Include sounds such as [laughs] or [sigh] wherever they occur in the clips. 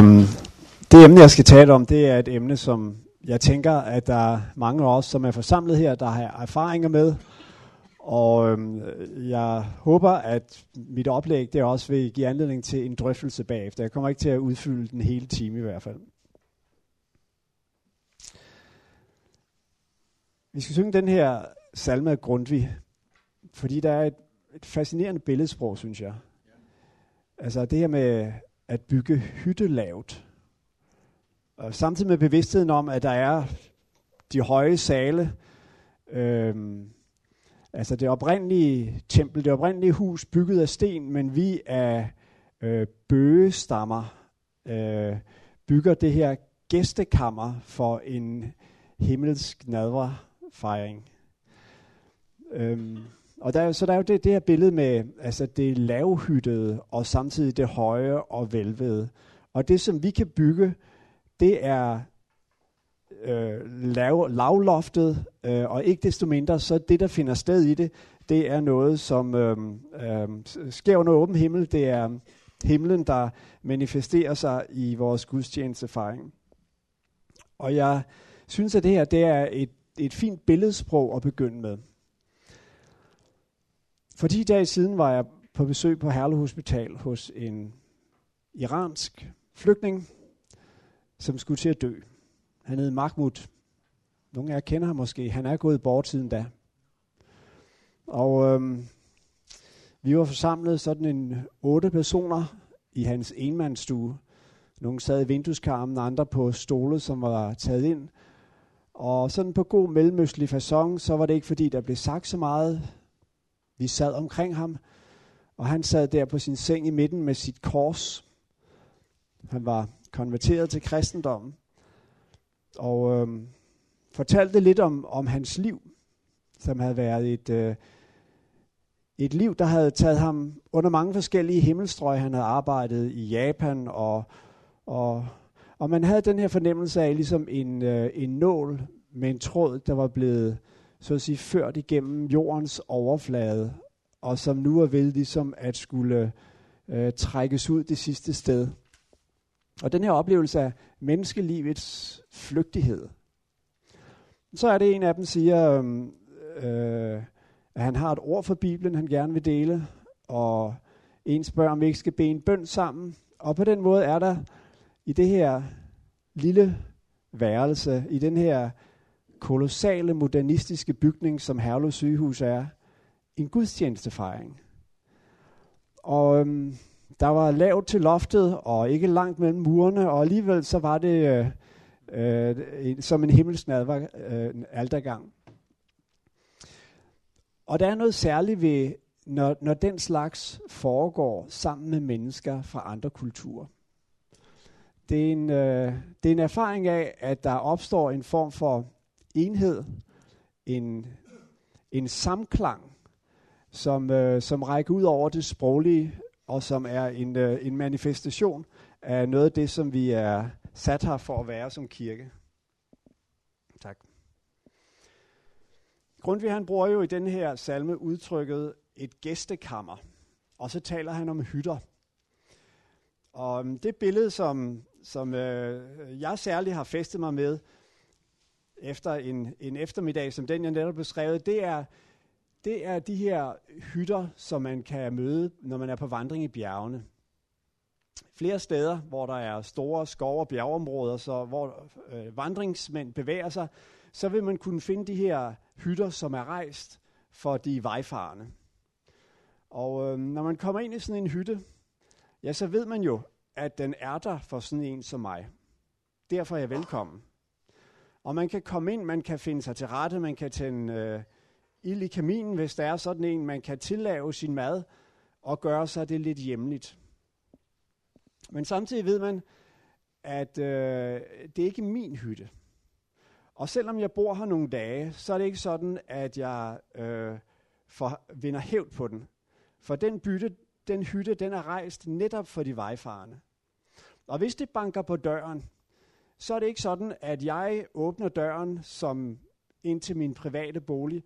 øhm, det emne, jeg skal tale om, det er et emne, som jeg tænker, at der er mange af os, som er forsamlet her, der har erfaringer med. Og øhm, jeg håber, at mit oplæg det også vil give anledning til en drøftelse bagefter. Jeg kommer ikke til at udfylde den hele time i hvert fald. Vi skal synge den her salme af Grundtvig, fordi der er et, et fascinerende billedsprog, synes jeg. Altså det her med at bygge hytte lavt. Og samtidig med bevidstheden om, at der er de høje sale, øhm, altså det oprindelige tempel, det oprindelige hus bygget af sten, men vi af øh, bøgestammer øh, bygger det her gæstekammer for en himmelsk nadverfejring. Øhm, og der, så der er jo det, det her billede med altså det lavhyttede og samtidig det høje og velvede. Og det, som vi kan bygge, det er øh, lav, lavloftet, øh, og ikke desto mindre, så det, der finder sted i det, det er noget, som øh, øh, sker under åben himmel. Det er himlen, der manifesterer sig i vores gudstjenesteerfaring. Og jeg synes, at det her det er et, et fint billedsprog at begynde med. For 10 dage siden var jeg på besøg på Herlev Hospital hos en iransk flygtning, som skulle til at dø. Han hed Mahmoud. Nogle af jer kender ham måske. Han er gået bort siden da. Og øhm, vi var forsamlet sådan en otte personer i hans enmandsstue. Nogle sad i vindueskarmen, andre på stole, som var taget ind. Og sådan på god mellemøstlig façon, så var det ikke fordi, der blev sagt så meget. Vi sad omkring ham, og han sad der på sin seng i midten med sit kors. Han var konverteret til kristendommen, og øh, fortalte lidt om, om hans liv, som havde været et, øh, et liv, der havde taget ham under mange forskellige himmelstrøg. Han havde arbejdet i Japan, og, og, og man havde den her fornemmelse af ligesom en, øh, en nål med en tråd, der var blevet så at sige, ført igennem jordens overflade, og som nu er ved ligesom at skulle øh, trækkes ud det sidste sted. Og den her oplevelse af menneskelivets flygtighed. Så er det en af dem siger, øhm, øh, at han har et ord for Bibelen, han gerne vil dele, og en spørger, om vi ikke skal bede en bøn sammen. Og på den måde er der i det her lille værelse, i den her kolossale modernistiske bygning, som Herlev sygehus er, en gudstjenestefejring. Og øhm, der var lavt til loftet, og ikke langt mellem murene, og alligevel så var det øh, øh, som en himmelsnadver øh, aldergang. Og der er noget særligt ved, når, når den slags foregår sammen med mennesker fra andre kulturer. Det er, en, øh, det er en erfaring af, at der opstår en form for enhed, en, en samklang, som, øh, som rækker ud over det sproglige, og som er en, øh, en manifestation af noget af det, som vi er sat her for at være som kirke. Tak. Grundtvig han bruger jo i den her salme udtrykket et gæstekammer, og så taler han om hytter. Og øhm, det billede, som, som øh, jeg særligt har festet mig med, efter en, en eftermiddag som den, jeg netop beskrev, det er, det er de her hytter, som man kan møde, når man er på vandring i bjergene. Flere steder, hvor der er store skov- og bjergeområder, så hvor øh, vandringsmænd bevæger sig, så vil man kunne finde de her hytter, som er rejst for de vejfarende. Og øh, når man kommer ind i sådan en hytte, ja, så ved man jo, at den er der for sådan en som mig. Derfor er jeg velkommen. Og man kan komme ind, man kan finde sig til rette, man kan tænde øh, ild i kaminen, hvis der er sådan en, man kan tillave sin mad og gøre sig det lidt hjemligt. Men samtidig ved man, at øh, det er ikke min hytte. Og selvom jeg bor her nogle dage, så er det ikke sådan, at jeg øh, for, vinder hævd på den. For den, bytte, den hytte, den er rejst netop for de vejfarende. Og hvis det banker på døren, så er det ikke sådan, at jeg åbner døren som ind til min private bolig.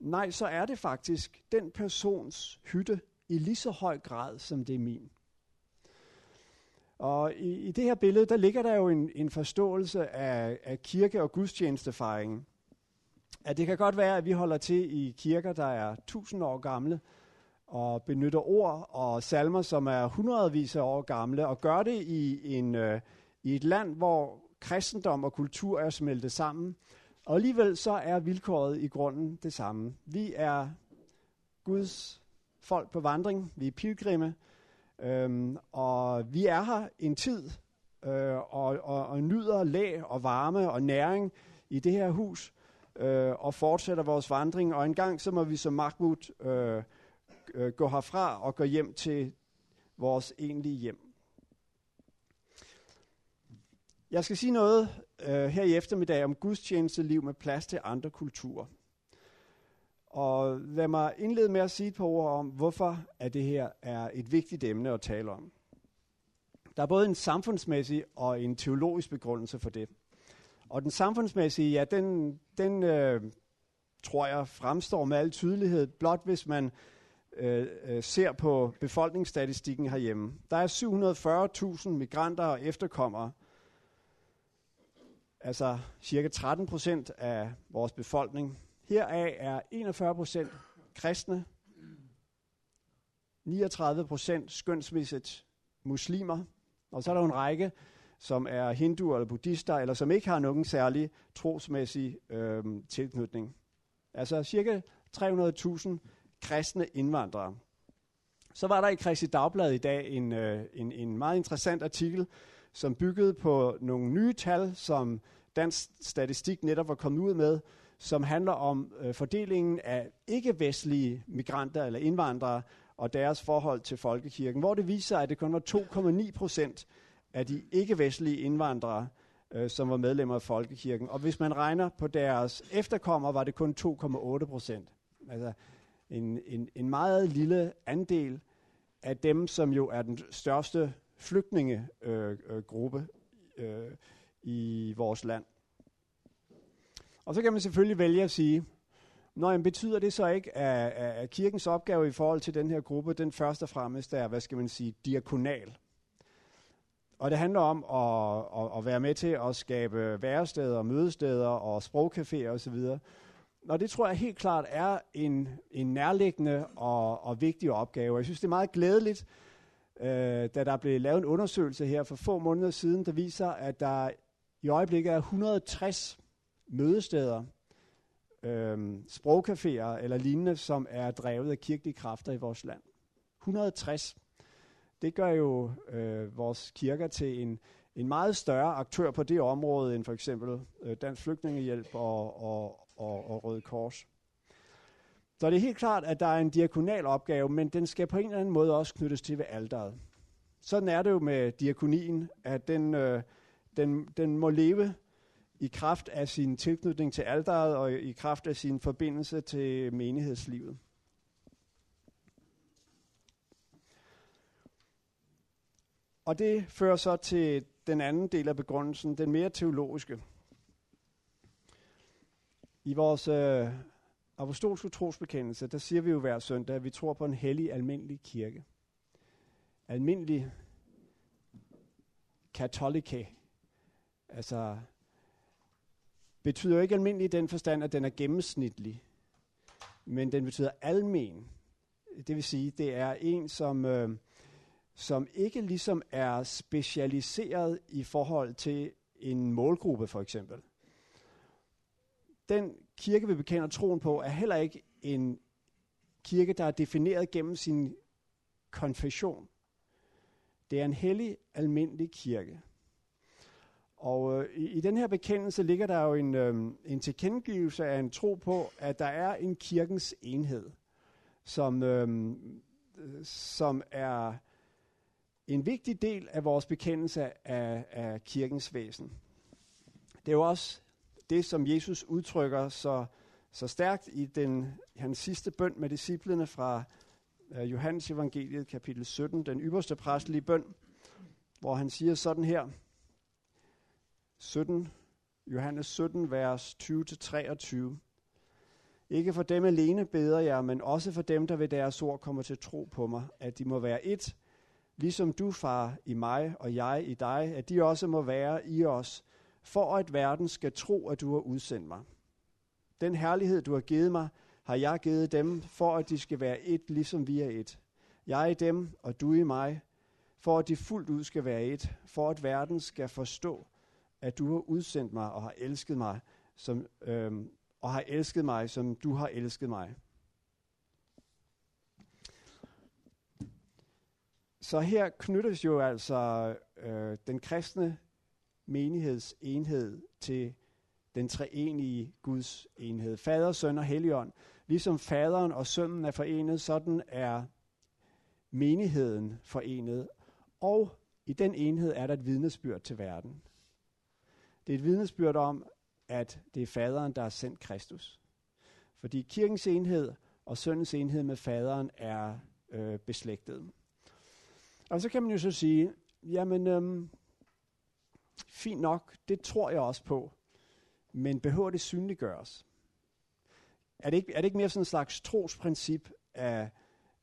Nej, så er det faktisk den persons hytte i lige så høj grad, som det er min. Og i, i det her billede, der ligger der jo en, en forståelse af, af kirke- og gudstjenestefejringen. At det kan godt være, at vi holder til i kirker, der er tusind år gamle, og benytter ord og salmer, som er hundredvis af år gamle, og gør det i, en, øh, i et land, hvor kristendom og kultur er smeltet sammen. Og alligevel så er vilkåret i grunden det samme. Vi er Guds folk på vandring, vi er pilgrimme, øhm, og vi er her en tid, øh, og, og, og nyder lag og varme og næring i det her hus, øh, og fortsætter vores vandring, og en gang så må vi som Mahmoud øh, øh, gå herfra og gå hjem til vores egentlige hjem. Jeg skal sige noget øh, her i eftermiddag om gudstjenesteliv med plads til andre kulturer. Og lad mig indlede med at sige et par ord om, hvorfor at det her er et vigtigt emne at tale om. Der er både en samfundsmæssig og en teologisk begrundelse for det. Og den samfundsmæssige, ja, den, den øh, tror jeg fremstår med al tydelighed, blot hvis man øh, øh ser på befolkningsstatistikken herhjemme. Der er 740.000 migranter og efterkommere, altså cirka 13 procent af vores befolkning. Heraf er 41 procent kristne, 39 procent skønsmæssigt muslimer, og så er der en række, som er hinduer eller buddhister, eller som ikke har nogen særlig trosmæssig øh, tilknytning. Altså cirka 300.000 kristne indvandrere. Så var der i Kristi Dagblad i dag en, øh, en, en meget interessant artikel, som byggede på nogle nye tal, som Dansk Statistik netop var kommet ud med, som handler om øh, fordelingen af ikke-vestlige migranter eller indvandrere og deres forhold til folkekirken, hvor det viser, at det kun var 2,9 procent af de ikke-vestlige indvandrere, øh, som var medlemmer af folkekirken. Og hvis man regner på deres efterkommere, var det kun 2,8 procent. Altså en, en, en meget lille andel af dem, som jo er den største flygtningegruppe øh, øh, øh, i vores land. Og så kan man selvfølgelig vælge at sige, Nå, jamen, betyder det så ikke, at, at kirkens opgave i forhold til den her gruppe, den først og fremmest er, hvad skal man sige, diakonal? Og det handler om at, at, at være med til at skabe væresteder, mødesteder og sprogcaféer osv. Og det tror jeg helt klart er en, en nærliggende og, og vigtig opgave. Jeg synes, det er meget glædeligt, øh, da der blev lavet en undersøgelse her for få måneder siden, der viser, at der i øjeblikket er 160 mødesteder, øh, sprogcaféer eller lignende, som er drevet af kirkelige kræfter i vores land. 160. Det gør jo øh, vores kirker til en, en meget større aktør på det område, end for eksempel øh, Dansk Flygtningehjælp og, og, og, og Røde Kors. Så det er helt klart, at der er en diakonal opgave, men den skal på en eller anden måde også knyttes til ved alderet. Sådan er det jo med diakonien, at den, øh, den, den må leve i kraft af sin tilknytning til alderet og i kraft af sin forbindelse til menighedslivet. Og det fører så til den anden del af begrundelsen, den mere teologiske. I vores øh, apostolske trosbekendelse, der siger vi jo hver søndag, at vi tror på en hellig, almindelig kirke. Almindelig katolike. Altså betyder jo ikke almindelig i den forstand, at den er gennemsnitlig, men den betyder almen. Det vil sige, det er en, som, øh, som ikke ligesom er specialiseret i forhold til en målgruppe for eksempel. Den kirke, vi bekender troen på, er heller ikke en kirke, der er defineret gennem sin konfession. Det er en hellig, almindelig kirke. Og øh, i, i den her bekendelse ligger der jo en, øh, en tilkendegivelse af en tro på, at der er en kirkens enhed, som, øh, som er en vigtig del af vores bekendelse af, af kirkens væsen. Det er jo også det, som Jesus udtrykker så, så stærkt i den, hans sidste bøn med disciplene fra øh, Johannes evangeliet kapitel 17, den ypperste præstelige bøn, hvor han siger sådan her, 17, Johannes 17, vers 20-23. Ikke for dem alene beder jeg, men også for dem, der ved deres ord kommer til tro på mig, at de må være et, ligesom du, far, i mig og jeg i dig, at de også må være i os, for at verden skal tro, at du har udsendt mig. Den herlighed, du har givet mig, har jeg givet dem, for at de skal være et, ligesom vi er et. Jeg i dem, og du i mig, for at de fuldt ud skal være et, for at verden skal forstå, at du har udsendt mig og har elsket mig, som, øhm, og har elsket mig, som du har elsket mig. Så her knyttes jo altså øh, den kristne menigheds enhed til den treenige Guds enhed. Fader, søn og helligånd. Ligesom faderen og sønnen er forenet, sådan er menigheden forenet. Og i den enhed er der et vidnesbyrd til verden. Det er et vidnesbyrd om, at det er faderen, der har sendt Kristus. Fordi kirkens enhed og søndens enhed med faderen er øh, beslægtet. Og så kan man jo så sige, jamen, øhm, fint nok, det tror jeg også på, men behøver det synliggøres? Er det ikke, er det ikke mere sådan en slags trosprincip af,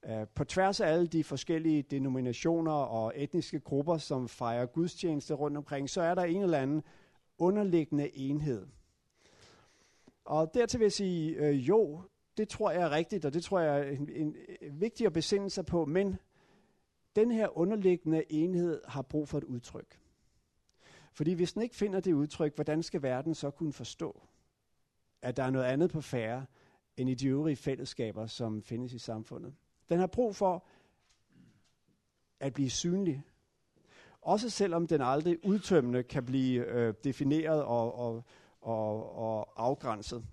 af, på tværs af alle de forskellige denominationer og etniske grupper, som fejrer gudstjeneste rundt omkring, så er der en eller anden underliggende enhed. Og dertil vil jeg sige, øh, jo, det tror jeg er rigtigt, og det tror jeg er en, en, en vigtig at besinde sig på, men den her underliggende enhed har brug for et udtryk. Fordi hvis den ikke finder det udtryk, hvordan skal verden så kunne forstå, at der er noget andet på færre end i de øvrige fællesskaber, som findes i samfundet? Den har brug for at blive synlig. Også selvom den aldrig udtømmende kan blive øh, defineret og, og, og, og afgrænset.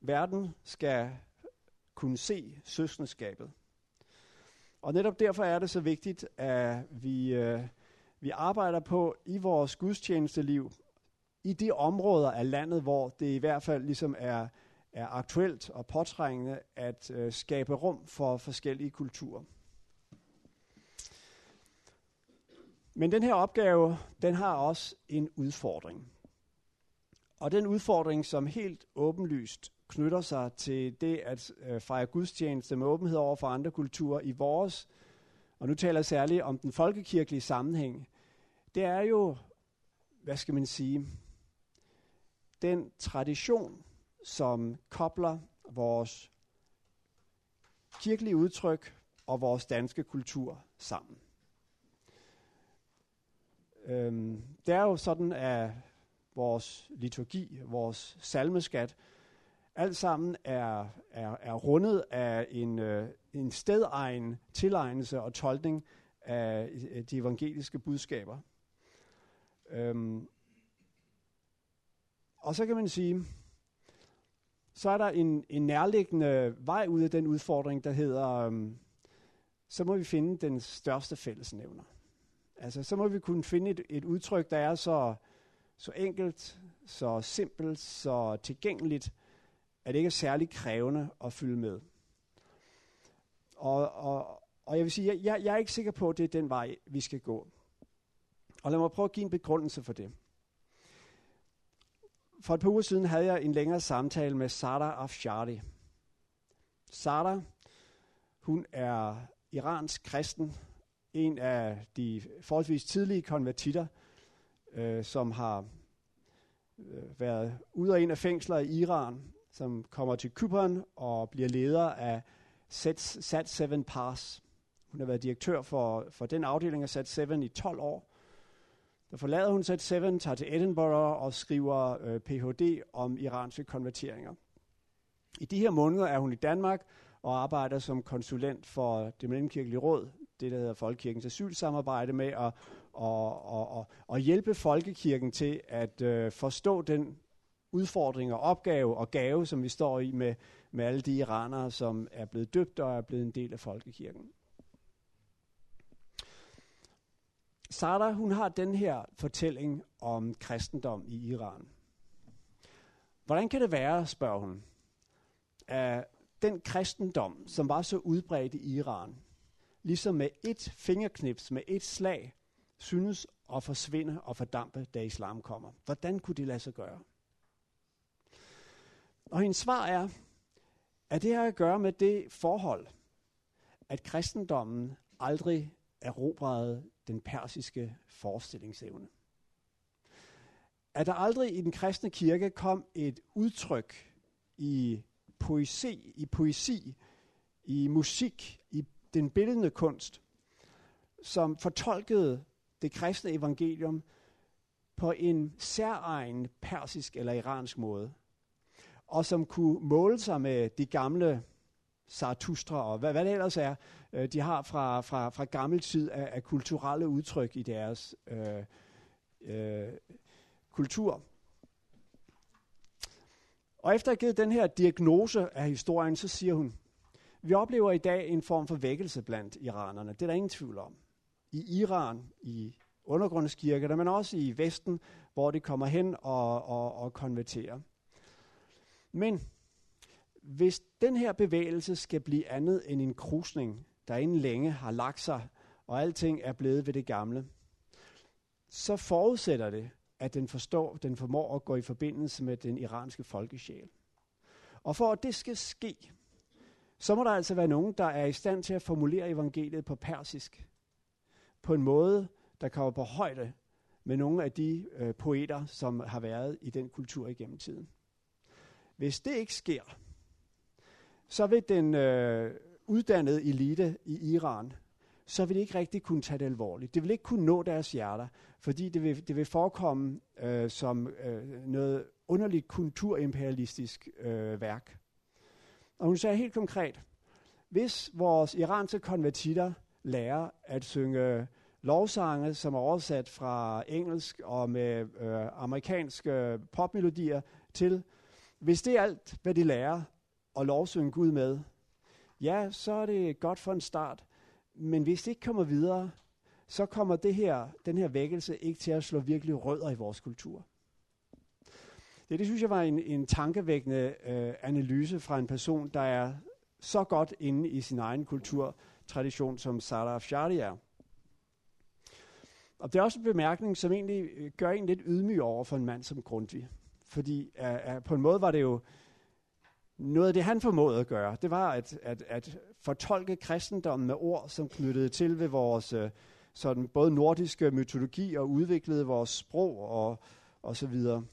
Verden skal kunne se søskendeskabet. Og netop derfor er det så vigtigt, at vi, øh, vi arbejder på i vores gudstjenesteliv, i de områder af landet, hvor det i hvert fald ligesom er, er aktuelt og påtrængende at øh, skabe rum for forskellige kulturer. Men den her opgave, den har også en udfordring. Og den udfordring, som helt åbenlyst knytter sig til det at øh, fejre gudstjeneste med åbenhed over for andre kulturer i vores, og nu taler jeg særligt om den folkekirkelige sammenhæng, det er jo, hvad skal man sige, den tradition, som kobler vores kirkelige udtryk og vores danske kultur sammen. Øhm, det er jo sådan, at vores liturgi, vores salmeskat, alt sammen er, er, er rundet af en, øh, en stedegen tilegnelse og tolkning af øh, de evangeliske budskaber. Øhm, og så kan man sige, så er der en, en nærliggende vej ud af den udfordring, der hedder, øhm, så må vi finde den største fællesnævner. Altså, så må vi kunne finde et, et udtryk, der er så, så enkelt, så simpelt, så tilgængeligt, at det ikke er særlig krævende at fylde med. Og, og, og jeg vil sige, jeg, jeg er ikke sikker på, at det er den vej, vi skal gå. Og lad mig prøve at give en begrundelse for det. For et par uger siden havde jeg en længere samtale med Sara Afshari. Sara, hun er iransk kristen, en af de forholdsvis tidlige konvertitter, øh, som har øh, været ude og ind af fængsler i Iran, som kommer til Kypern og bliver leder af SAT7 Pass. Hun har været direktør for, for den afdeling af SAT7 i 12 år. Der forlader hun SAT7, tager til Edinburgh og skriver øh, Ph.D. om iranske konverteringer. I de her måneder er hun i Danmark og arbejder som konsulent for det mellemkirkelige råd, det der hedder Folkekirkens asylsamarbejde med at, og, og, og, og hjælpe folkekirken til at øh, forstå den udfordring og opgave og gave, som vi står i med, med alle de iranere, som er blevet døbt og er blevet en del af folkekirken. Sara, hun har den her fortælling om kristendom i Iran. Hvordan kan det være, spørger hun, at den kristendom, som var så udbredt i Iran, ligesom med et fingerknips, med et slag, synes at forsvinde og fordampe, da islam kommer. Hvordan kunne det lade sig gøre? Og hendes svar er, at det har at gøre med det forhold, at kristendommen aldrig erobrede den persiske forestillingsevne. At der aldrig i den kristne kirke kom et udtryk i poesi, i poesi, i musik, i den billedende kunst, som fortolkede det kristne evangelium på en særegen persisk eller iransk måde, og som kunne måle sig med de gamle Zarathustra og hvad, hvad det ellers er, øh, de har fra, fra, fra gammel tid af, af kulturelle udtryk i deres øh, øh, kultur. Og efter at have givet den her diagnose af historien, så siger hun, vi oplever i dag en form for vækkelse blandt iranerne. Det er der ingen tvivl om. I Iran, i undergrundskirker, men også i Vesten, hvor det kommer hen og, og, og konverterer. Men hvis den her bevægelse skal blive andet end en krusning, der inden længe har lagt sig, og alting er blevet ved det gamle, så forudsætter det, at den, forstår, den formår at gå i forbindelse med den iranske folkesjæl. Og for at det skal ske, så må der altså være nogen, der er i stand til at formulere evangeliet på persisk. På en måde, der kommer på højde med nogle af de øh, poeter, som har været i den kultur igennem tiden. Hvis det ikke sker, så vil den øh, uddannede elite i Iran, så vil de ikke rigtig kunne tage det alvorligt. Det vil ikke kunne nå deres hjerter, fordi det vil, det vil forekomme øh, som øh, noget underligt kulturimperialistisk øh, værk. Og hun sagde helt konkret, hvis vores iranske konvertitter lærer at synge øh, lovsange, som er oversat fra engelsk og med øh, amerikanske popmelodier til, hvis det er alt, hvad de lærer, og lovsynge Gud med, ja, så er det godt for en start. Men hvis det ikke kommer videre, så kommer det her, den her vækkelse ikke til at slå virkelig rødder i vores kultur. Det, det synes jeg var en, en tankevækkende øh, analyse fra en person, der er så godt inde i sin egen kulturtradition, som Sara Afshari er. Og det er også en bemærkning, som egentlig øh, gør en lidt ydmyg over for en mand som Grundtvig. Fordi uh, uh, på en måde var det jo noget af det, han formåede at gøre, det var at, at, at fortolke kristendommen med ord, som knyttede til ved vores uh, sådan både nordiske mytologi og udviklede vores sprog og, og så videre.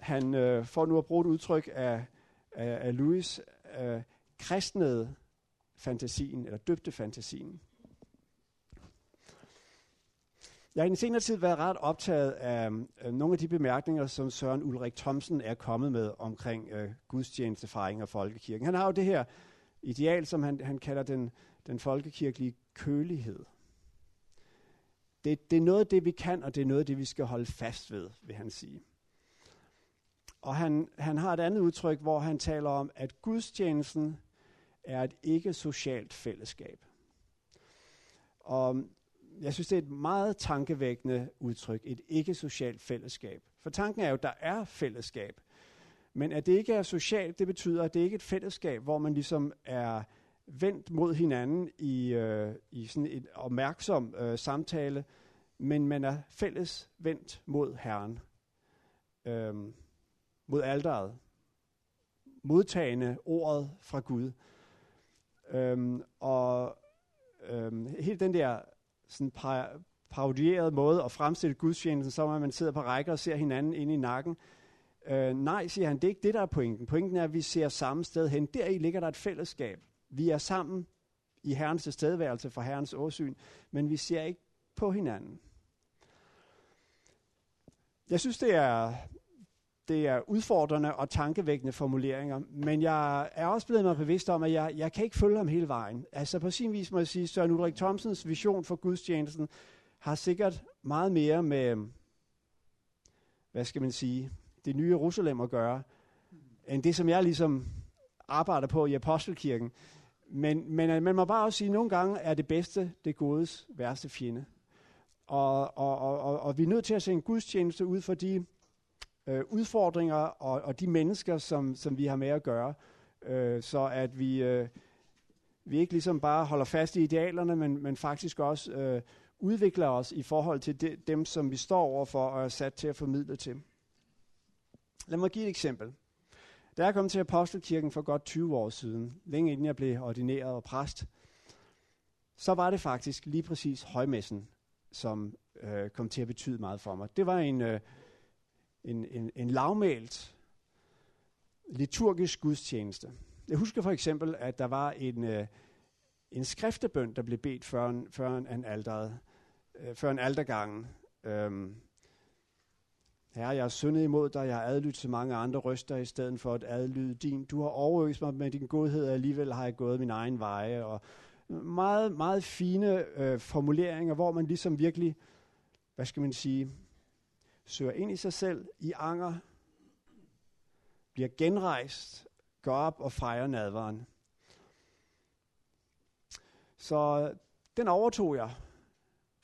Han øh, uh, får nu at bruge et udtryk af, af, af Louis, uh, øh, kristnede fantasien, eller døbte fantasien. Jeg har i den senere tid været ret optaget af øh, nogle af de bemærkninger, som Søren Ulrik Thomsen er kommet med omkring øh, gudstjenestefejring og folkekirken. Han har jo det her ideal, som han, han kalder den, den folkekirkelige kølighed. Det, det er noget af det, vi kan, og det er noget af det, vi skal holde fast ved, vil han sige. Og han, han har et andet udtryk, hvor han taler om, at gudstjenesten er et ikke-socialt fællesskab. Og jeg synes, det er et meget tankevækkende udtryk, et ikke-socialt fællesskab. For tanken er jo, at der er fællesskab. Men at det ikke er socialt, det betyder, at det ikke er et fællesskab, hvor man ligesom er vendt mod hinanden i, øh, i sådan et opmærksom øh, samtale, men man er fælles vendt mod Herren, øh, mod alderet, modtagende ordet fra Gud. Øh, og øh, hele den der sådan par, parodieret måde at fremstille gudstjenesten, så at man sidder på rækker og ser hinanden ind i nakken. Øh, nej, siger han, det er ikke det, der er pointen. Pointen er, at vi ser samme sted hen. Deri ligger der et fællesskab. Vi er sammen i Herrens tilstedeværelse for Herrens åsyn, men vi ser ikke på hinanden. Jeg synes, det er, det er udfordrende og tankevækkende formuleringer, men jeg er også blevet mig bevidst om, at jeg, jeg kan ikke følge ham hele vejen. Altså på sin vis må jeg sige, Søren Ulrik Thomsens vision for gudstjenesten har sikkert meget mere med, hvad skal man sige, det nye Jerusalem at gøre, end det, som jeg ligesom arbejder på i Apostelkirken. Men, men øh, man må bare også sige, at nogle gange er det bedste det godes værste fjende. Og, og, og, og, og vi er nødt til at se en gudstjeneste ud for de øh, udfordringer og, og de mennesker, som, som vi har med at gøre, øh, så at vi, øh, vi ikke ligesom bare holder fast i idealerne, men, men faktisk også øh, udvikler os i forhold til de, dem, som vi står overfor og er sat til at formidle til. Lad mig give et eksempel. Da jeg kom til Apostelkirken for godt 20 år siden, længe inden jeg blev ordineret og præst, så var det faktisk lige præcis højmessen, som øh, kom til at betyde meget for mig. Det var en, øh, en, en, en lavmælt liturgisk gudstjeneste. Jeg husker for eksempel, at der var en, øh, en skriftebøn, der blev bedt før en, før en, alderet, øh, før en aldergangen. Øhm, Herre, jeg har syndet imod dig, jeg har adlydt så mange andre røster i stedet for at adlyde din. Du har overøst mig med din godhed, og alligevel har jeg gået min egen veje. Og meget, meget fine øh, formuleringer, hvor man ligesom virkelig, hvad skal man sige, søger ind i sig selv i anger, bliver genrejst, går op og fejrer nadvaren. Så den overtog jeg,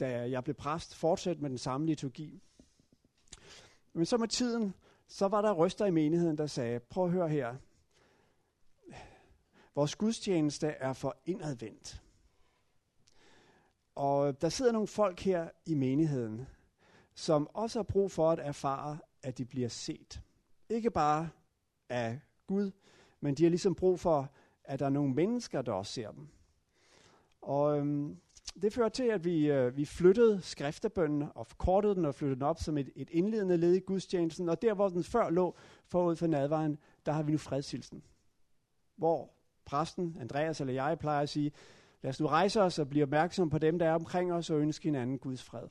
da jeg blev præst, fortsat med den samme liturgi. Men så med tiden, så var der røster i menigheden, der sagde, prøv at høre her, vores gudstjeneste er for indadvendt. Og der sidder nogle folk her i menigheden, som også har brug for at erfare, at de bliver set. Ikke bare af Gud, men de har ligesom brug for, at der er nogle mennesker, der også ser dem. Og øhm, det fører til, at vi, øh, vi flyttede skriftebønnen og forkortede den og flyttede den op som et, et indledende led i gudstjenesten. Og der, hvor den før lå forud for nadvejen, der har vi nu fredshilsen. Hvor præsten, Andreas eller jeg, plejer at sige, lad os nu rejse os og blive opmærksom på dem, der er omkring os og ønske hinanden Guds fred.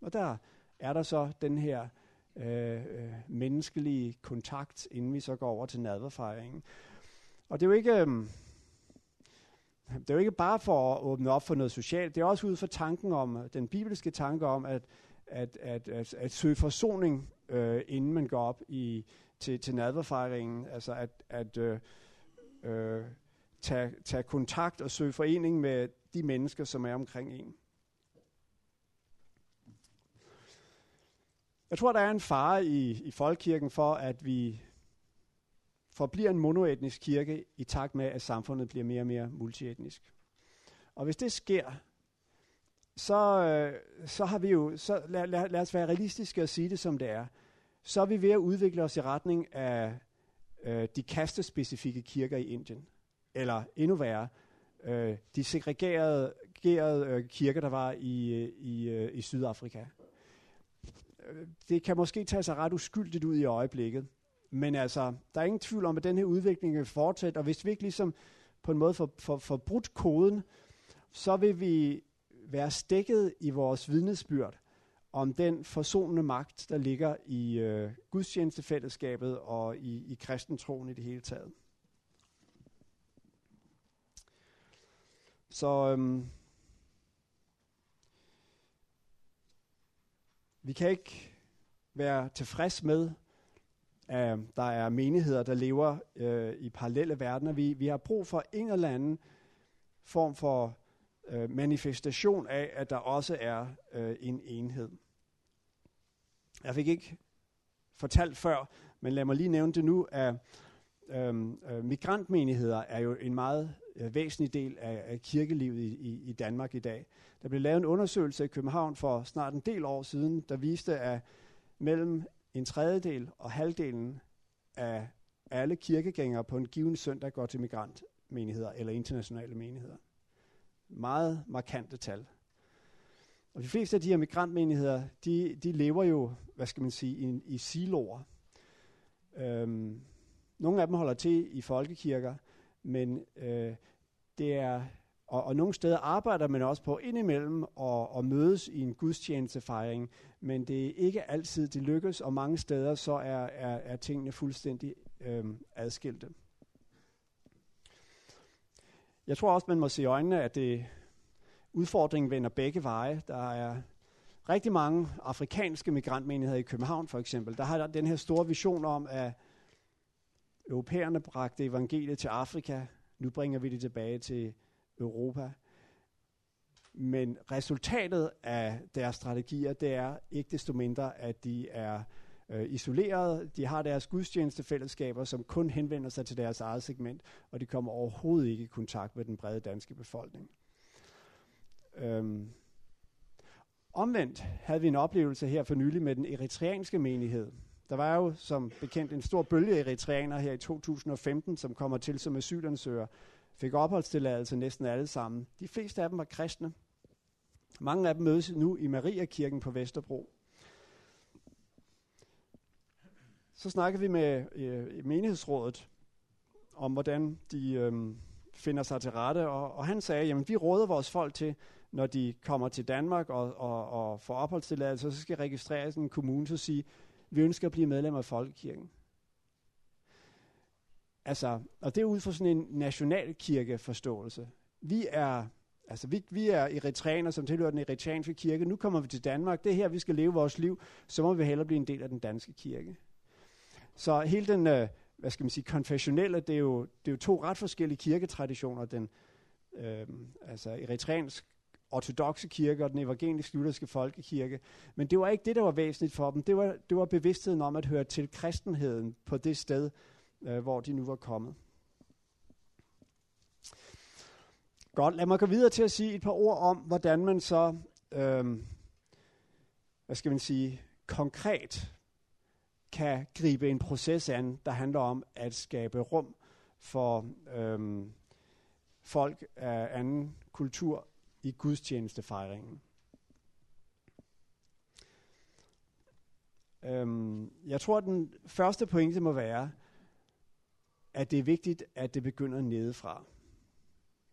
Og der er der så den her øh, øh, menneskelige kontakt, inden vi så går over til nadverfejringen. Og det er jo ikke... Øh, det er jo ikke bare for at åbne op for noget socialt, det er også ud fra tanken om, den bibelske tanke om, at, at, at, at, at søge forsoning, øh, inden man går op i, til, til nadverfejringen. Altså at, at øh, øh, tage, tage kontakt og søge forening med de mennesker, som er omkring en. Jeg tror, der er en fare i, i folkekirken for, at vi forbliver en monoetnisk kirke i takt med, at samfundet bliver mere og mere multietnisk. Og hvis det sker, så, øh, så har vi jo, så lad, lad, lad os være realistiske og sige det som det er, så er vi ved at udvikle os i retning af øh, de kastespecifikke kirker i Indien. Eller endnu værre, øh, de segregerede øh, kirker, der var i, øh, i, øh, i Sydafrika. Øh, det kan måske tage sig ret uskyldigt ud i øjeblikket, men altså, der er ingen tvivl om, at den her udvikling vil fortsætte, og hvis vi ikke ligesom på en måde får, får, får brudt koden, så vil vi være stikket i vores vidnesbyrd om den forsonende magt, der ligger i øh, gudstjenestefællesskabet og i, i kristentroen i det hele taget. Så øhm, vi kan ikke være tilfreds med, at der er menigheder, der lever øh, i parallelle verdener. Vi, vi har brug for en eller anden form for øh, manifestation af, at der også er øh, en enhed. Jeg fik ikke fortalt før, men lad mig lige nævne det nu, at øhm, øh, migrantmenigheder er jo en meget øh, væsentlig del af, af kirkelivet i, i, i Danmark i dag. Der blev lavet en undersøgelse i København for snart en del år siden, der viste, at mellem en tredjedel og halvdelen af alle kirkegængere på en given søndag går til migrantmenigheder eller internationale menigheder. Meget markante tal. Og de fleste af de her migrantmenigheder, de, de lever jo, hvad skal man sige, i, i siloer. Øhm, nogle af dem holder til i folkekirker, men øh, det er, og, og nogle steder arbejder man også på indimellem og, og mødes i en gudstjenestefejring, men det er ikke altid, det lykkes, og mange steder så er, er, er tingene fuldstændig øh, adskilte. Jeg tror også, man må se i øjnene, at det, udfordringen vender begge veje. Der er rigtig mange afrikanske migrantmenigheder i København for eksempel. Der har den her store vision om, at europæerne bragte evangeliet til Afrika. Nu bringer vi det tilbage til Europa. Men resultatet af deres strategier, det er ikke desto mindre, at de er øh, isoleret. De har deres gudstjenestefællesskaber, som kun henvender sig til deres eget segment, og de kommer overhovedet ikke i kontakt med den brede danske befolkning. Øhm. Omvendt havde vi en oplevelse her for nylig med den eritreanske menighed. Der var jo som bekendt en stor bølge eritreaner her i 2015, som kommer til som asylansøgere fik opholdstilladelse næsten alle sammen. De fleste af dem var kristne. Mange af dem mødes nu i Mariakirken på Vesterbro. Så snakkede vi med øh, menighedsrådet om, hvordan de øh, finder sig til rette, og, og han sagde, jamen vi råder vores folk til, når de kommer til Danmark og, og, og får opholdstilladelse, så skal registreres en kommune, så sige, vi ønsker at blive medlem af Folkekirken. Altså, og det er ud fra sådan en nationalkirkeforståelse. Vi er, altså vi, vi er eritreaner, som tilhører den eritreanske kirke. Nu kommer vi til Danmark. Det er her, vi skal leve vores liv. Så må vi hellere blive en del af den danske kirke. Så hele den, øh, hvad skal man sige, konfessionelle, det er jo, det er jo to ret forskellige kirketraditioner. Den øh, altså eritreansk ortodoxe kirke og den evangelisk lutherske folkekirke. Men det var ikke det, der var væsentligt for dem. Det var, det var bevidstheden om at høre til kristenheden på det sted, øh, hvor de nu var kommet. Godt, lad mig gå videre til at sige et par ord om, hvordan man så, øh, hvad skal man sige, konkret kan gribe en proces an, der handler om at skabe rum for øh, folk af anden kultur i gudstjenestefejringen. Øhm, jeg tror, at den første pointe må være, at det er vigtigt, at det begynder nedefra.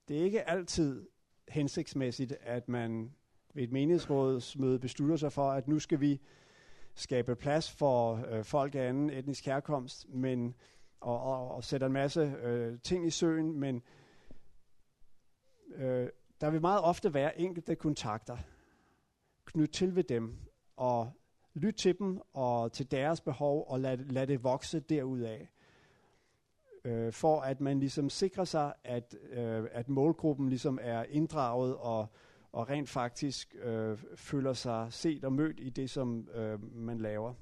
Det er ikke altid hensigtsmæssigt, at man ved et menighedsrådsmøde beslutter sig for, at nu skal vi skabe plads for øh, folk af anden etnisk herkomst, men, og, og, og sætter en masse øh, ting i søen, men øh, der vil meget ofte være enkelte kontakter. Knyt til ved dem, og lyt til dem og til deres behov, og lad, lad det vokse derudaf. Øh, for at man ligesom sikrer sig, at, øh, at målgruppen ligesom er inddraget og, og rent faktisk øh, føler sig set og mødt i det, som øh, man laver.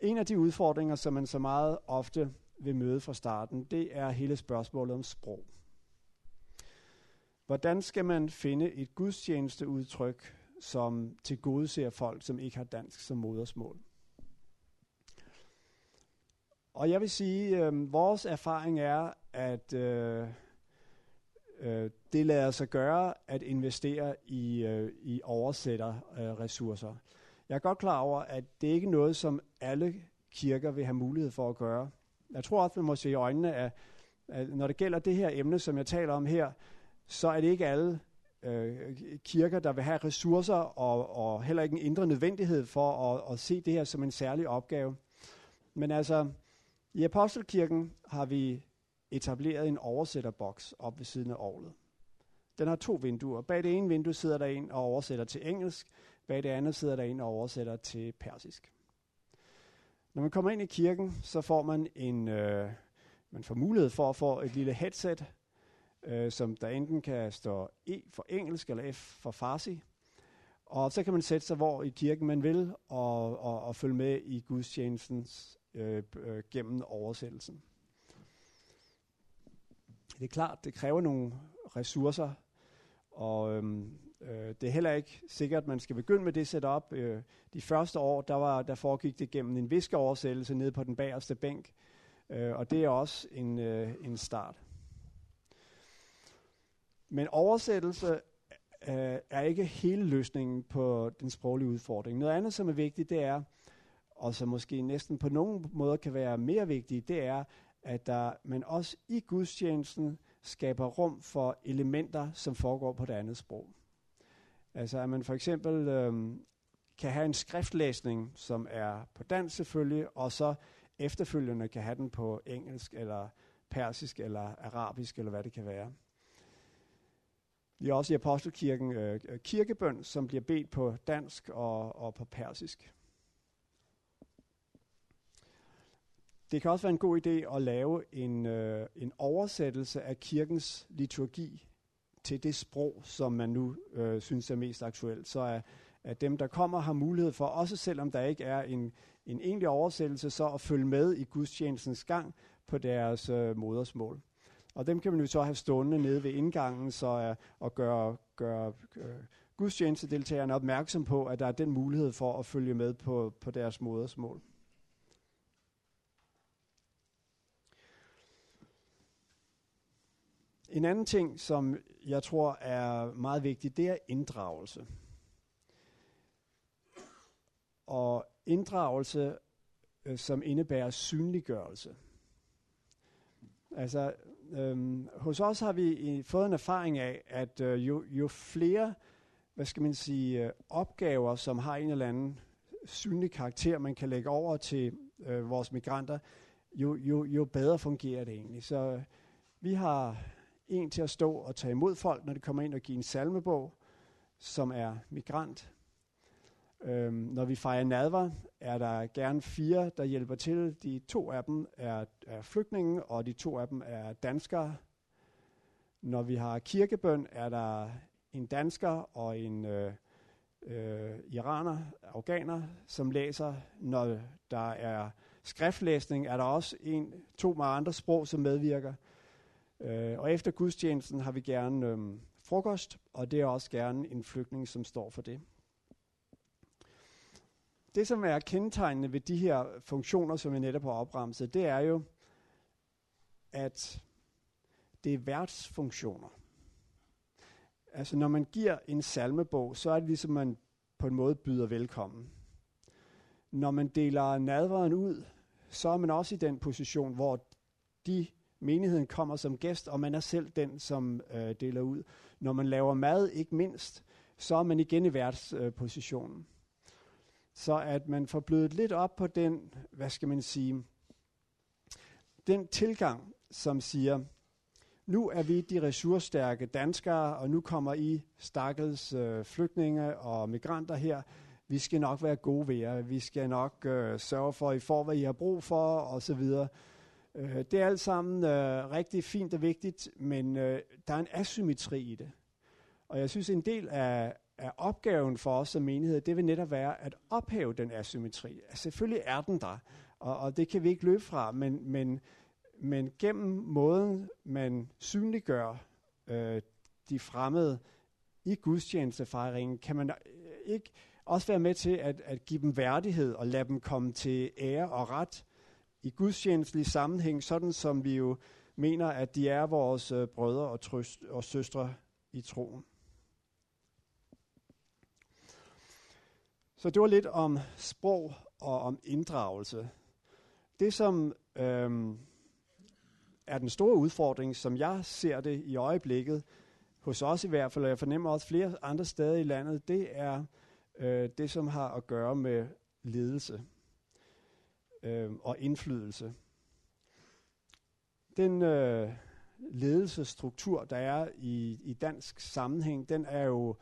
En af de udfordringer, som man så meget ofte vil møde fra starten, det er hele spørgsmålet om sprog. Hvordan skal man finde et gudstjenesteudtryk, som tilgodeser folk, som ikke har dansk som modersmål? Og jeg vil sige, øh, vores erfaring er, at øh, øh, det lader sig gøre at investere i, øh, i oversætterressourcer. Øh, jeg er godt klar over, at det ikke er noget, som alle kirker vil have mulighed for at gøre. Jeg tror også, man må se i øjnene, at, at når det gælder det her emne, som jeg taler om her, så er det ikke alle øh, kirker, der vil have ressourcer og, og heller ikke en indre nødvendighed for at, at se det her som en særlig opgave. Men altså, i Apostelkirken har vi etableret en oversætterboks op ved siden af orlet. Den har to vinduer. Bag det ene vindue sidder der en og oversætter til engelsk. Bag det andet sidder der en og oversætter til persisk. Når man kommer ind i kirken, så får man en, øh, man får mulighed for at få et lille headset, øh, som der enten kan stå E for engelsk eller F for farsi. Og så kan man sætte sig hvor i kirken man vil og, og, og følge med i gudstjenesten øh, øh, gennem oversættelsen. Det er klart, det kræver nogle ressourcer, og øhm, øh, det er heller ikke sikkert, at man skal begynde med det setup. Øh, de første år, der, var, der foregik det gennem en viskeoversættelse nede på den bagerste bænk, øh, og det er også en, øh, en start. Men oversættelse øh, er ikke hele løsningen på den sproglige udfordring. Noget andet, som er vigtigt, det er, og som måske næsten på nogen måder kan være mere vigtigt, det er, at der, man også i gudstjenesten skaber rum for elementer, som foregår på det andet sprog. Altså at man for eksempel øh, kan have en skriftlæsning, som er på dansk selvfølgelig, og så efterfølgende kan have den på engelsk, eller persisk, eller arabisk, eller hvad det kan være. Vi har også i Apostelkirken øh, øh, kirkebøn, som bliver bedt på dansk og, og på persisk. Det kan også være en god idé at lave en, øh, en oversættelse af kirkens liturgi til det sprog, som man nu øh, synes er mest aktuelt. Så at, at dem, der kommer, har mulighed for, også selvom der ikke er en, en egentlig oversættelse, så at følge med i gudstjenestens gang på deres øh, modersmål. Og dem kan man jo så have stående nede ved indgangen så, uh, og gøre, gøre uh, gudstjenestedeltagerne opmærksom på, at der er den mulighed for at følge med på, på deres modersmål. En anden ting, som jeg tror er meget vigtig, det er inddragelse. Og inddragelse, øh, som indebærer synliggørelse. Altså, øhm, hos os har vi øh, fået en erfaring af, at øh, jo, jo flere, hvad skal man sige, øh, opgaver, som har en eller anden synlig karakter, man kan lægge over til øh, vores migranter, jo, jo, jo bedre fungerer det egentlig. Så øh, vi har en til at stå og tage imod folk, når de kommer ind og give en salmebog, som er migrant. Øhm, når vi fejrer nadver, er der gerne fire, der hjælper til. De to af dem er, er flygtninge, og de to af dem er danskere. Når vi har kirkebøn, er der en dansker og en øh, øh, iraner, afghaner, som læser. Når der er skriftlæsning, er der også en, to meget andre sprog, som medvirker. Øh, og efter gudstjenesten har vi gerne øh, frokost, og det er også gerne en flygtning, som står for det. Det, som er kendetegnende ved de her funktioner, som jeg netop har opremset, det er jo, at det er værtsfunktioner. Altså når man giver en salmebog, så er det ligesom, man på en måde byder velkommen. Når man deler nadveren ud, så er man også i den position, hvor de menigheden kommer som gæst, og man er selv den, som øh, deler ud. Når man laver mad, ikke mindst, så er man igen i værtspositionen. Øh, så at man får blødet lidt op på den, hvad skal man sige, den tilgang, som siger, nu er vi de ressourcestærke danskere, og nu kommer I stakkels øh, flygtninge og migranter her. Vi skal nok være gode ved jer. Vi skal nok øh, sørge for, at I får, hvad I har brug for, osv. Øh, det er alt sammen øh, rigtig fint og vigtigt, men øh, der er en asymmetri i det. Og jeg synes, en del af, er opgaven for os som menighed, det vil netop være at ophæve den asymmetri. Altså, selvfølgelig er den der, og, og det kan vi ikke løbe fra, men, men, men gennem måden, man synliggør øh, de fremmede i gudstjenestefejringen, kan man øh, ikke også være med til at, at give dem værdighed og lade dem komme til ære og ret i gudstjenestelig sammenhæng, sådan som vi jo mener, at de er vores øh, brødre og, trøst, og søstre i troen. Så det var lidt om sprog og om inddragelse. Det, som øhm, er den store udfordring, som jeg ser det i øjeblikket, hos os i hvert fald, og jeg fornemmer også flere andre steder i landet, det er øh, det, som har at gøre med ledelse øh, og indflydelse. Den øh, ledelsesstruktur, der er i, i dansk sammenhæng, den er jo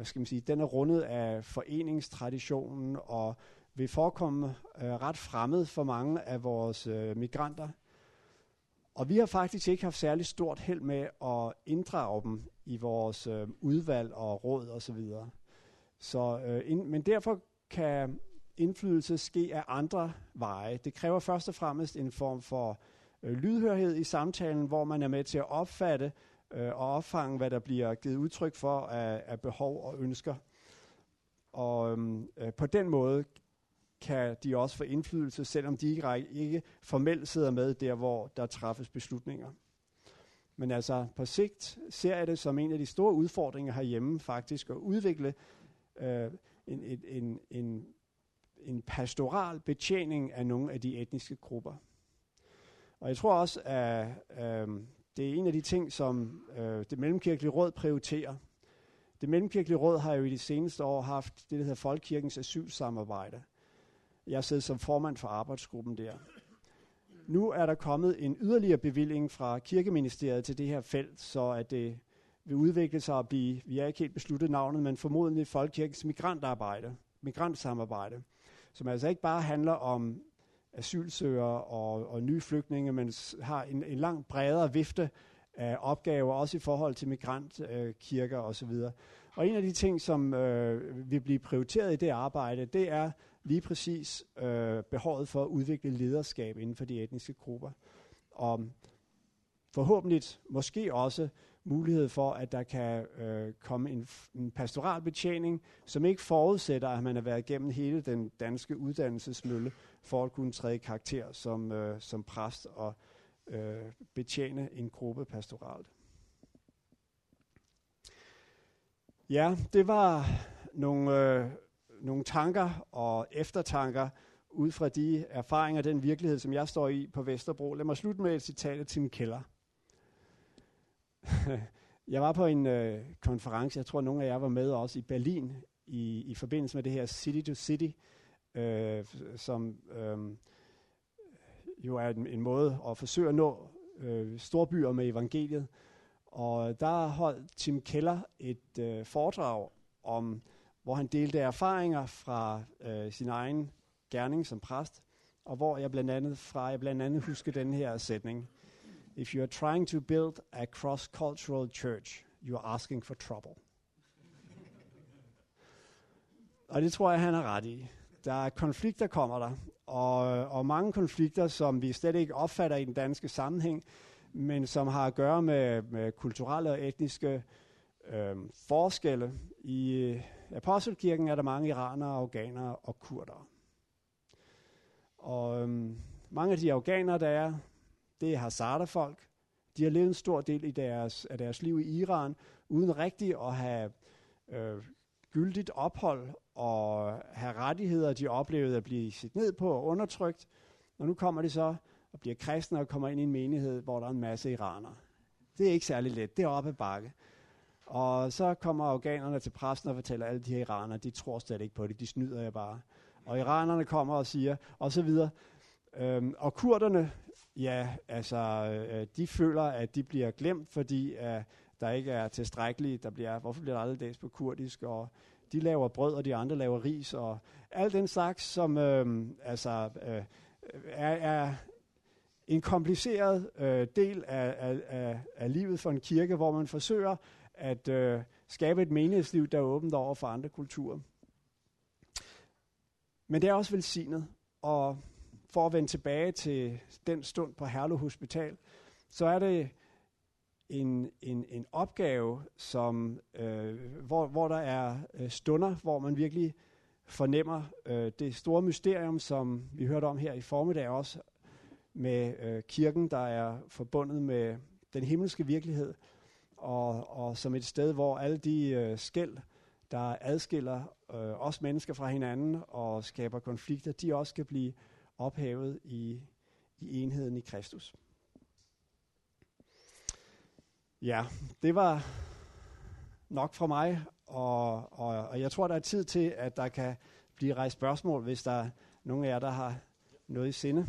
hvad skal man sige, den er rundet af foreningstraditionen og vil forekomme øh, ret fremmed for mange af vores øh, migranter. Og vi har faktisk ikke haft særlig stort held med at inddrage dem i vores øh, udvalg og råd osv. Så, videre. så øh, ind, men derfor kan indflydelse ske af andre veje. Det kræver først og fremmest en form for øh, lydhørhed i samtalen, hvor man er med til at opfatte øh, og opfange, hvad der bliver givet udtryk for af, af behov og ønsker. Og øhm, øh, på den måde kan de også få indflydelse, selvom de ikke, ikke formelt sidder med der, hvor der træffes beslutninger. Men altså på sigt ser jeg det som en af de store udfordringer herhjemme faktisk at udvikle øh, en, en, en, en, en pastoral betjening af nogle af de etniske grupper. Og jeg tror også, at øh, det er en af de ting, som øh, det mellemkirkelige råd prioriterer. Det mellemkirkelige råd har jo i de seneste år haft det, der hedder Folkekirkens asylsamarbejde. Jeg sidder som formand for arbejdsgruppen der. Nu er der kommet en yderligere bevilling fra kirkeministeriet til det her felt, så at det vil udvikle sig og blive, vi har ikke helt besluttet navnet, men formodentlig Folkekirkens migrantarbejde, migrantsamarbejde, som altså ikke bare handler om asylsøgere og, og nye flygtninge, men har en, en langt bredere vifte af opgaver, også i forhold til migrantkirker øh, osv. Og en af de ting, som øh, vil blive prioriteret i det arbejde, det er lige præcis øh, behovet for at udvikle lederskab inden for de etniske grupper. Og forhåbentlig måske også mulighed for, at der kan øh, komme en, en pastoral betjening, som ikke forudsætter, at man har været igennem hele den danske uddannelsesmølle, for at kunne træde karakter som, øh, som præst og øh, betjene en gruppe pastoralt. Ja, det var nogle, øh, nogle tanker og eftertanker ud fra de erfaringer, den virkelighed, som jeg står i på Vesterbro. Lad mig slutte med et citat af Tim Keller. [laughs] jeg var på en øh, konference, jeg tror nogle af jer var med også i Berlin, i, i forbindelse med det her City to City, øh, som øh, jo er en, en måde at forsøge at nå øh, storbyer med evangeliet. Og der holdt Tim Keller et øh, foredrag om, hvor han delte erfaringer fra øh, sin egen gerning som præst, og hvor jeg blandt andet fra jeg blandt andet husker den her sætning. If you are trying to build a cross-cultural church, you are asking for trouble. og det tror jeg, han har ret i. Der er konflikter, kommer der, og, og mange konflikter, som vi slet ikke opfatter i den danske sammenhæng, men som har at gøre med, med kulturelle og etniske øh, forskelle. I øh, Apostelkirken er der mange iranere, afghanere og kurdere. Og øh, mange af de afghanere, der er, det er Hazara-folk. De har levet en stor del i deres, af deres liv i Iran, uden rigtig at have øh, gyldigt ophold og have rettigheder, de oplevede at blive set ned på og undertrykt. Og nu kommer de så og bliver kristne og kommer ind i en menighed, hvor der er en masse iranere. Det er ikke særlig let. Det er op ad bakke. Og så kommer afghanerne til præsten og fortæller, alle de her iranere, de tror slet ikke på det. De snyder jeg bare. Og iranerne kommer og siger, og så videre. Øhm, og kurderne, ja, altså, øh, de føler, at de bliver glemt, fordi øh, der ikke er tilstrækkeligt. Der bliver, hvorfor bliver der aldrig læst på kurdisk? Og de laver brød, og de andre laver ris, og alt den slags, som øh, altså, øh, er, er en kompliceret øh, del af, af, af, af livet for en kirke, hvor man forsøger at øh, skabe et menighedsliv, der er åbent over for andre kulturer. Men det er også velsignet, og for at vende tilbage til den stund på Herlev Hospital, så er det en, en, en opgave, som, øh, hvor, hvor der er øh, stunder, hvor man virkelig fornemmer øh, det store mysterium, som vi hørte om her i formiddag også, med øh, kirken, der er forbundet med den himmelske virkelighed, og, og som et sted, hvor alle de øh, skæld, der adskiller øh, os mennesker fra hinanden og skaber konflikter, de også skal blive ophævet i, i enheden i Kristus. Ja, det var nok fra mig, og, og, og jeg tror, der er tid til, at der kan blive rejst spørgsmål, hvis der er nogen af jer, der har noget i sinde.